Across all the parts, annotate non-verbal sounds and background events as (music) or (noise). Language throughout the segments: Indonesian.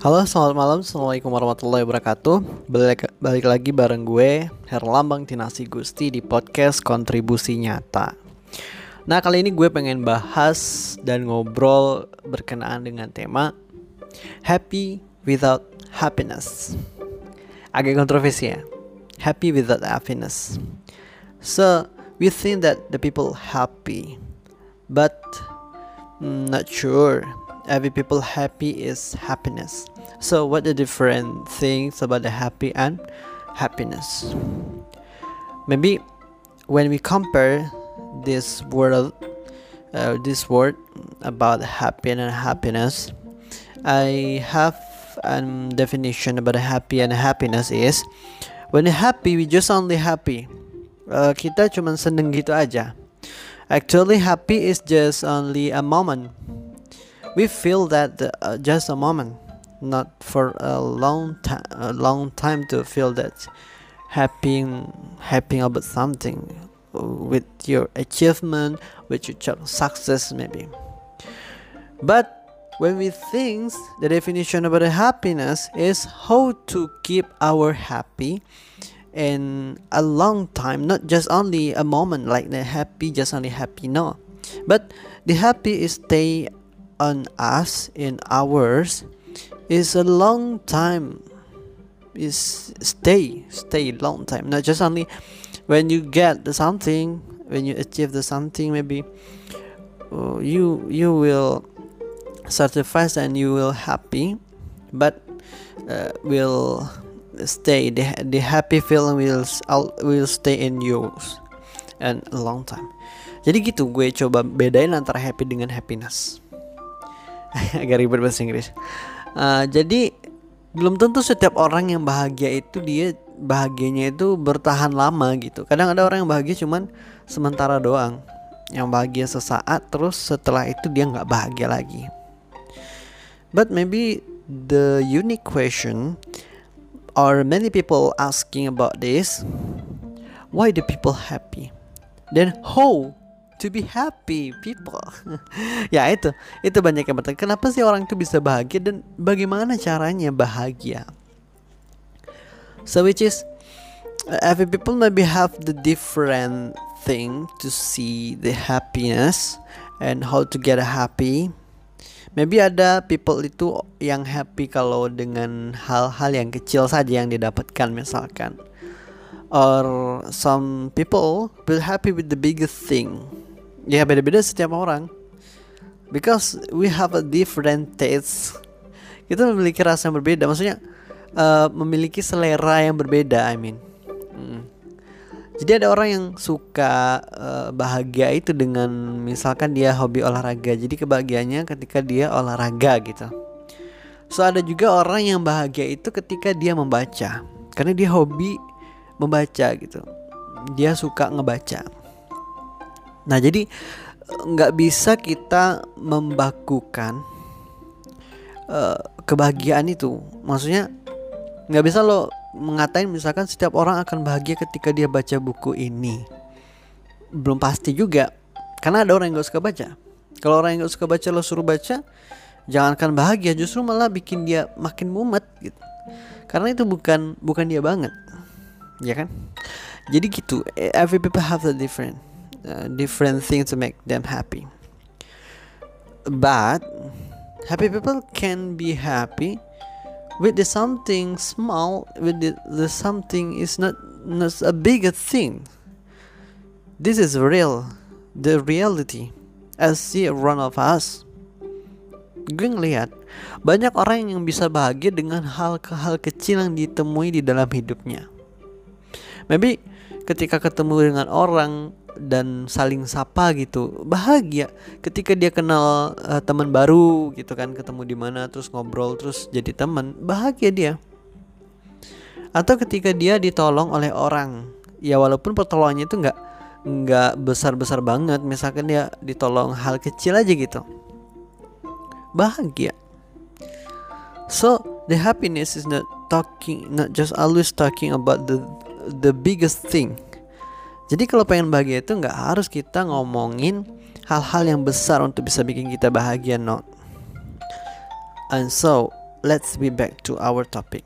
Halo, selamat malam. Assalamualaikum warahmatullahi wabarakatuh. Balik, balik lagi bareng gue, Herlambang Tinasi Gusti di podcast Kontribusi Nyata. Nah, kali ini gue pengen bahas dan ngobrol berkenaan dengan tema Happy Without Happiness. Agak kontroversi ya. Happy without happiness. So, we think that the people happy, but mm, not sure every people happy is happiness so what the different things about the happy and happiness? Maybe when we compare this word uh, this word about happy and happiness i have a definition about happy and happiness is when happy we just only happy. Uh, kita cuma seneng gitu aja. Actually happy is just only a moment. We feel that uh, just a moment not for a long time a long time to feel that happy happy about something with your achievement with your success maybe. But when we think the definition about happiness is how to keep our happy in a long time not just only a moment like the happy just only happy no. But the happy is stay on us in ours is a long time. Is stay stay long time. Not just only when you get the something when you achieve the something maybe uh, you you will satisfied and you will happy but uh, will stay. The, the happy feeling will will stay in you and a long time. Jadi gitu gue coba bedain antara happy dengan happiness. (laughs) Agak ribet bahasa Inggris uh, jadi belum tentu setiap orang yang bahagia itu dia bahagianya itu bertahan lama gitu. Kadang ada orang yang bahagia cuman sementara doang. Yang bahagia sesaat terus setelah itu dia nggak bahagia lagi. But maybe the unique question or many people asking about this. Why do people happy? Then how to be happy people. (laughs) ya itu, itu banyak yang bertanya, kenapa sih orang itu bisa bahagia dan bagaimana caranya bahagia? So which is every people maybe have the different thing to see the happiness and how to get happy. Maybe ada people itu yang happy kalau dengan hal-hal yang kecil saja yang didapatkan misalkan. Or some people will happy with the biggest thing ya beda-beda setiap orang. Because we have a different taste. Kita memiliki rasa yang berbeda. Maksudnya uh, memiliki selera yang berbeda I mean. Hmm. jadi ada orang yang suka uh, bahagia itu dengan misalkan dia hobi olahraga. Jadi kebahagiaannya ketika dia olahraga gitu. So ada juga orang yang bahagia itu ketika dia membaca. Karena dia hobi membaca gitu. Dia suka ngebaca Nah jadi nggak bisa kita membakukan uh, kebahagiaan itu. Maksudnya nggak bisa lo mengatain misalkan setiap orang akan bahagia ketika dia baca buku ini. Belum pasti juga. Karena ada orang yang gak suka baca. Kalau orang yang gak suka baca lo suruh baca, jangankan bahagia, justru malah bikin dia makin mumet gitu. Karena itu bukan bukan dia banget, ya kan? Jadi gitu. Every people have a different uh, different things to make them happy. But happy people can be happy with the something small with the, the something is not not a bigger thing. This is real the reality. As see one of us. Gue ngelihat banyak orang yang bisa bahagia dengan hal-hal kecil yang ditemui di dalam hidupnya. Maybe ketika ketemu dengan orang dan saling sapa gitu. Bahagia ketika dia kenal uh, teman baru gitu kan ketemu di mana terus ngobrol terus jadi teman bahagia dia. Atau ketika dia ditolong oleh orang. Ya walaupun pertolongannya itu nggak nggak besar besar banget. Misalkan dia ditolong hal kecil aja gitu. Bahagia. So the happiness is not talking not just always talking about the the biggest thing jadi kalau pengen bahagia itu nggak harus kita ngomongin hal-hal yang besar untuk bisa bikin kita bahagia, no. And so let's be back to our topic.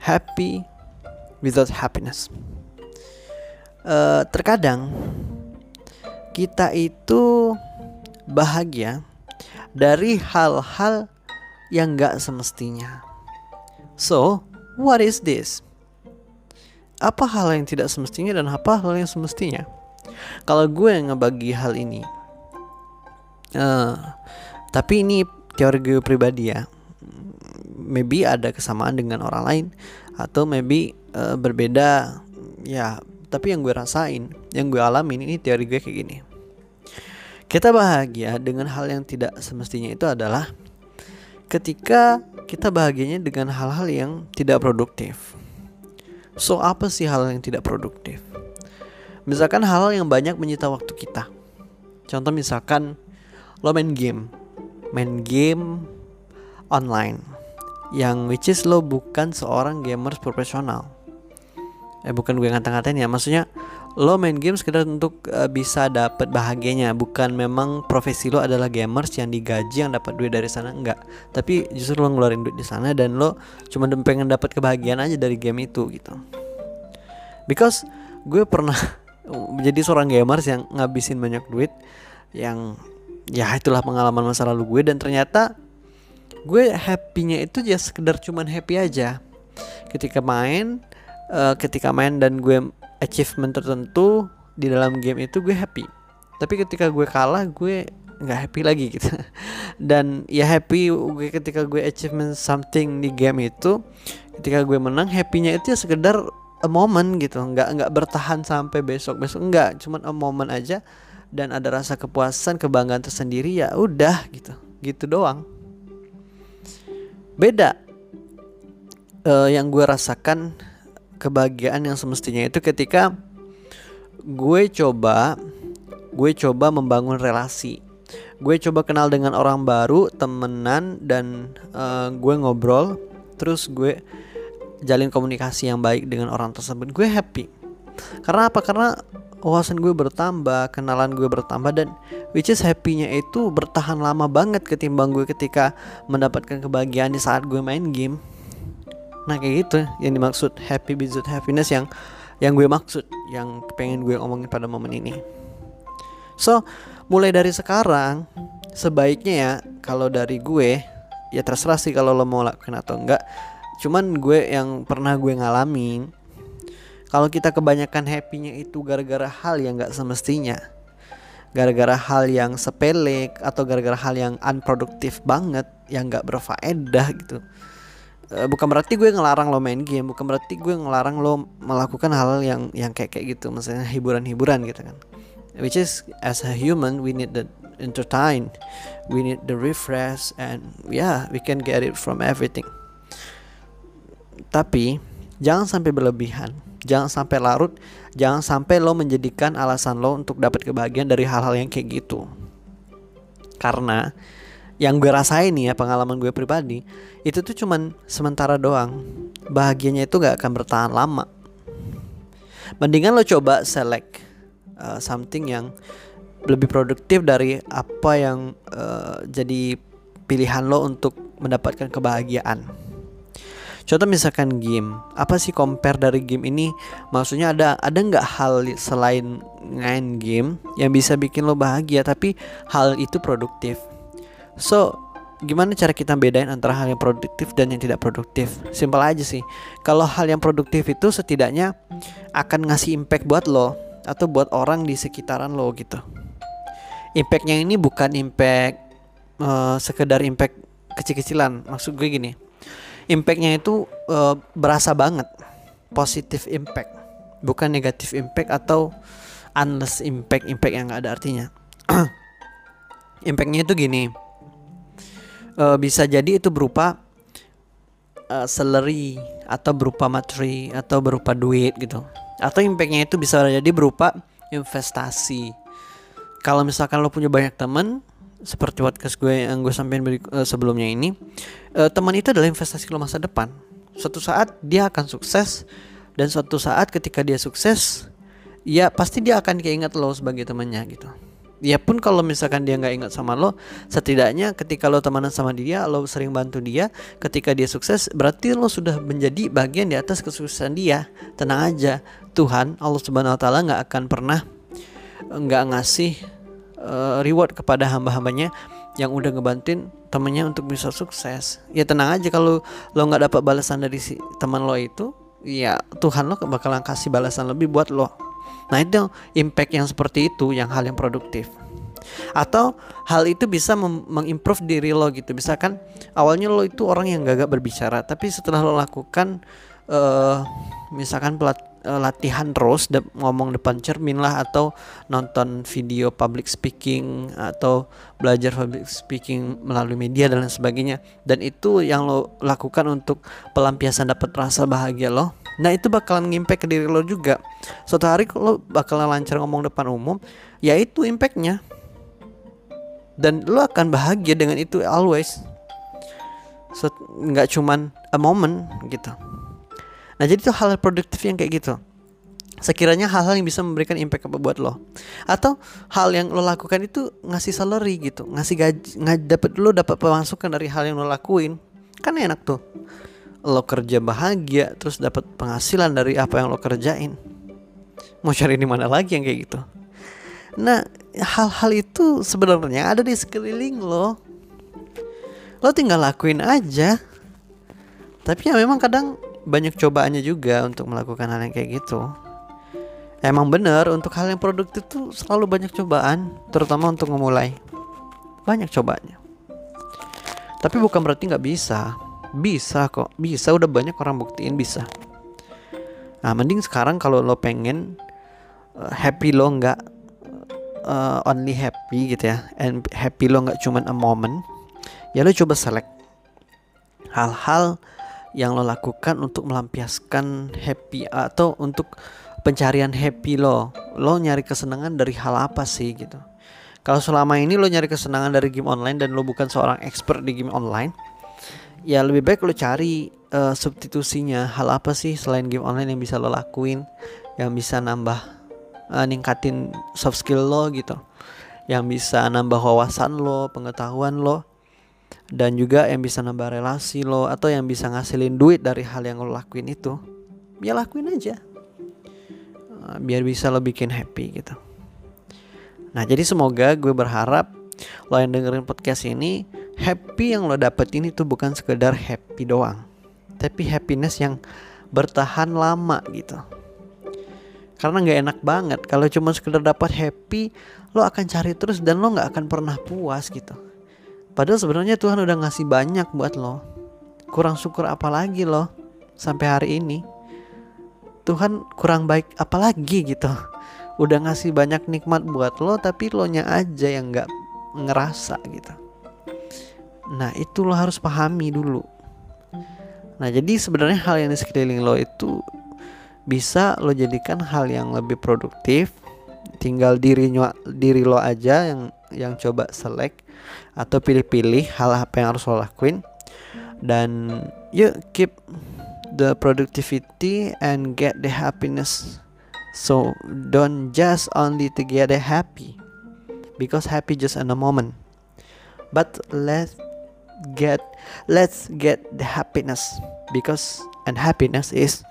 Happy without happiness. Uh, terkadang kita itu bahagia dari hal-hal yang gak semestinya. So, what is this? Apa hal yang tidak semestinya dan apa hal yang semestinya? Kalau gue ngebagi hal ini, uh, tapi ini teori gue pribadi ya. Maybe ada kesamaan dengan orang lain atau maybe uh, berbeda ya. Tapi yang gue rasain, yang gue alamin ini teori gue kayak gini. Kita bahagia dengan hal yang tidak semestinya itu adalah ketika kita bahagianya dengan hal-hal yang tidak produktif. So, apa sih hal yang tidak produktif? Misalkan hal yang banyak menyita waktu kita. Contoh misalkan lo main game, main game online yang which is lo bukan seorang gamers profesional. Eh bukan gue ngata-ngatain ya, maksudnya lo main game sekedar untuk uh, bisa dapat bahagianya. Bukan memang profesi lo adalah gamers yang digaji yang dapat duit dari sana enggak. Tapi justru lo ngeluarin duit di sana dan lo cuma pengen dapat kebahagiaan aja dari game itu gitu. Because gue pernah (laughs) menjadi seorang gamers yang ngabisin banyak duit yang ya itulah pengalaman masa lalu gue dan ternyata gue happynya itu ya sekedar cuman happy aja. Ketika main uh, ketika main dan gue achievement tertentu di dalam game itu gue happy. Tapi ketika gue kalah gue nggak happy lagi gitu. (laughs) Dan ya happy gue ketika gue achievement something di game itu ketika gue menang happynya itu ya sekedar a moment gitu. Nggak nggak bertahan sampai besok. Besok nggak cuman a moment aja. Dan ada rasa kepuasan kebanggaan tersendiri ya udah gitu. Gitu doang. Beda uh, yang gue rasakan kebahagiaan yang semestinya itu ketika gue coba gue coba membangun relasi. Gue coba kenal dengan orang baru temenan dan uh, gue ngobrol terus gue jalin komunikasi yang baik dengan orang tersebut. Gue happy. Karena apa? Karena wawasan gue bertambah kenalan gue bertambah dan which is happynya itu bertahan lama banget ketimbang gue ketika mendapatkan kebahagiaan di saat gue main game Nah kayak gitu yang dimaksud happy without happiness yang yang gue maksud, yang pengen gue omongin pada momen ini. So, mulai dari sekarang sebaiknya ya kalau dari gue ya terserah sih kalau lo mau lakukan atau enggak. Cuman gue yang pernah gue ngalamin kalau kita kebanyakan happynya itu gara-gara hal yang nggak semestinya gara-gara hal yang sepele atau gara-gara hal yang unproduktif banget yang nggak berfaedah gitu bukan berarti gue ngelarang lo main game bukan berarti gue ngelarang lo melakukan hal yang yang kayak kayak gitu misalnya hiburan-hiburan gitu kan. Which is as a human we need the entertain we need the refresh and yeah we can get it from everything. Tapi jangan sampai berlebihan jangan sampai larut jangan sampai lo menjadikan alasan lo untuk dapat kebahagiaan dari hal-hal yang kayak gitu. Karena yang gue rasain nih ya pengalaman gue pribadi itu tuh cuman sementara doang bahagianya itu gak akan bertahan lama mendingan lo coba select uh, something yang lebih produktif dari apa yang uh, jadi pilihan lo untuk mendapatkan kebahagiaan Contoh misalkan game, apa sih compare dari game ini? Maksudnya ada ada nggak hal selain main game yang bisa bikin lo bahagia, tapi hal itu produktif? So, gimana cara kita bedain antara hal yang produktif dan yang tidak produktif? Simpel aja sih. Kalau hal yang produktif itu setidaknya akan ngasih impact buat lo atau buat orang di sekitaran lo gitu. Impactnya ini bukan impact uh, sekedar impact kecil-kecilan. Maksud gue gini, impactnya itu uh, berasa banget, positif impact, bukan negatif impact atau unless impact impact yang gak ada artinya. (clears throat) impactnya itu gini uh, bisa jadi itu berupa uh, salary atau berupa materi atau berupa duit gitu. Atau impactnya itu bisa jadi berupa investasi. Kalau misalkan lo punya banyak teman seperti podcast gue yang gue sampaikan uh, sebelumnya ini uh, teman itu adalah investasi lo masa depan. Suatu saat dia akan sukses dan suatu saat ketika dia sukses ya pasti dia akan keinget lo sebagai temannya gitu ya pun kalau misalkan dia nggak ingat sama lo setidaknya ketika lo temenan sama dia lo sering bantu dia ketika dia sukses berarti lo sudah menjadi bagian di atas kesuksesan dia. Tenang aja Tuhan Allah Subhanahu Wa Taala nggak akan pernah nggak ngasih uh, reward kepada hamba-hambanya yang udah ngebantuin temennya untuk bisa sukses. Ya tenang aja kalau lo nggak dapat balasan dari si teman lo itu ya Tuhan lo bakalan kasih balasan lebih buat lo nah itu impact yang seperti itu yang hal yang produktif. Atau hal itu bisa mengimprove diri lo gitu. Misalkan awalnya lo itu orang yang gagap berbicara tapi setelah lo lakukan uh, misalkan pelat uh, latihan terus de ngomong depan cermin lah atau nonton video public speaking atau belajar public speaking melalui media dan lain sebagainya dan itu yang lo lakukan untuk pelampiasan dapat rasa bahagia lo nah itu bakalan ngimpact ke diri lo juga. Suatu hari lo bakalan lancar ngomong depan umum ya itu impactnya. Dan lo akan bahagia dengan itu always. Nggak cuman a moment gitu. Nah jadi itu hal produktif yang kayak gitu. Sekiranya hal-hal yang bisa memberikan impact apa buat lo. Atau hal yang lo lakukan itu ngasih salary gitu. Ngasih gaji, dapat lo dapat pemasukan dari hal yang lo lakuin. Kan enak tuh Lo kerja bahagia terus dapat penghasilan dari apa yang lo kerjain Mau cari di mana lagi yang kayak gitu Nah hal-hal itu sebenarnya ada di sekeliling lo Lo tinggal lakuin aja Tapi ya memang kadang banyak cobaannya juga untuk melakukan hal yang kayak gitu. Emang bener untuk hal yang produktif tuh selalu banyak cobaan, terutama untuk memulai. Banyak cobaannya. Tapi bukan berarti nggak bisa. Bisa kok, bisa. Udah banyak orang buktiin bisa. Nah, mending sekarang kalau lo pengen uh, happy lo nggak uh, only happy gitu ya, and happy lo nggak cuman a moment, ya lo coba select hal-hal yang lo lakukan untuk melampiaskan happy atau untuk pencarian happy lo. Lo nyari kesenangan dari hal apa sih gitu. Kalau selama ini lo nyari kesenangan dari game online dan lo bukan seorang expert di game online ya lebih baik lo cari uh, substitusinya. Hal apa sih selain game online yang bisa lo lakuin yang bisa nambah uh, ningkatin soft skill lo gitu? Yang bisa nambah wawasan lo pengetahuan lo dan juga yang bisa nambah relasi lo atau yang bisa ngasilin duit dari hal yang lo lakuin itu. Ya lakuin aja. Eh, biar bisa lo bikin happy gitu. Nah jadi semoga gue berharap lo yang dengerin podcast ini happy yang lo dapet ini tuh bukan sekedar happy doang tapi happiness yang bertahan lama gitu karena nggak enak banget kalau cuma sekedar dapat happy lo akan cari terus dan lo nggak akan pernah puas gitu Padahal sebenarnya Tuhan udah ngasih banyak buat lo. Kurang syukur apa lagi lo sampai hari ini? Tuhan kurang baik apa lagi gitu. Udah ngasih banyak nikmat buat lo tapi lo nya aja yang nggak ngerasa gitu. Nah itu lo harus pahami dulu. Nah jadi sebenarnya hal yang di sekeliling lo itu bisa lo jadikan hal yang lebih produktif. Tinggal diri diri lo aja yang yang coba select atau pilih-pilih hal apa yang harus lo lakuin dan yuk keep the productivity and get the happiness so don't just only to get happy because happy just in a moment but let's get let's get the happiness because and happiness is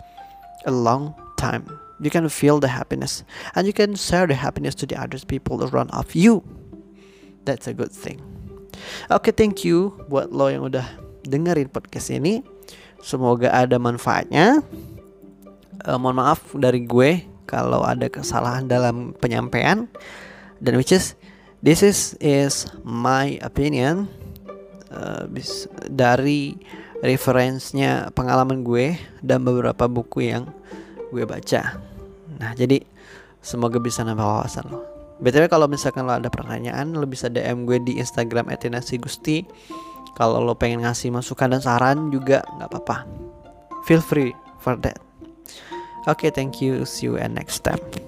a long time you can feel the happiness and you can share the happiness to the other people around of you that's a good thing. Oke, okay, thank you buat lo yang udah dengerin podcast ini. Semoga ada manfaatnya. Uh, mohon maaf dari gue kalau ada kesalahan dalam penyampaian dan which is this is is my opinion uh, dari referensinya pengalaman gue dan beberapa buku yang gue baca. Nah, jadi semoga bisa nambah wawasan lo. BTW kalau misalkan lo ada pertanyaan lo bisa DM gue di Instagram Gusti. Kalau lo pengen ngasih masukan dan saran juga nggak apa-apa. Feel free for that. Oke, okay, thank you. See you and next time.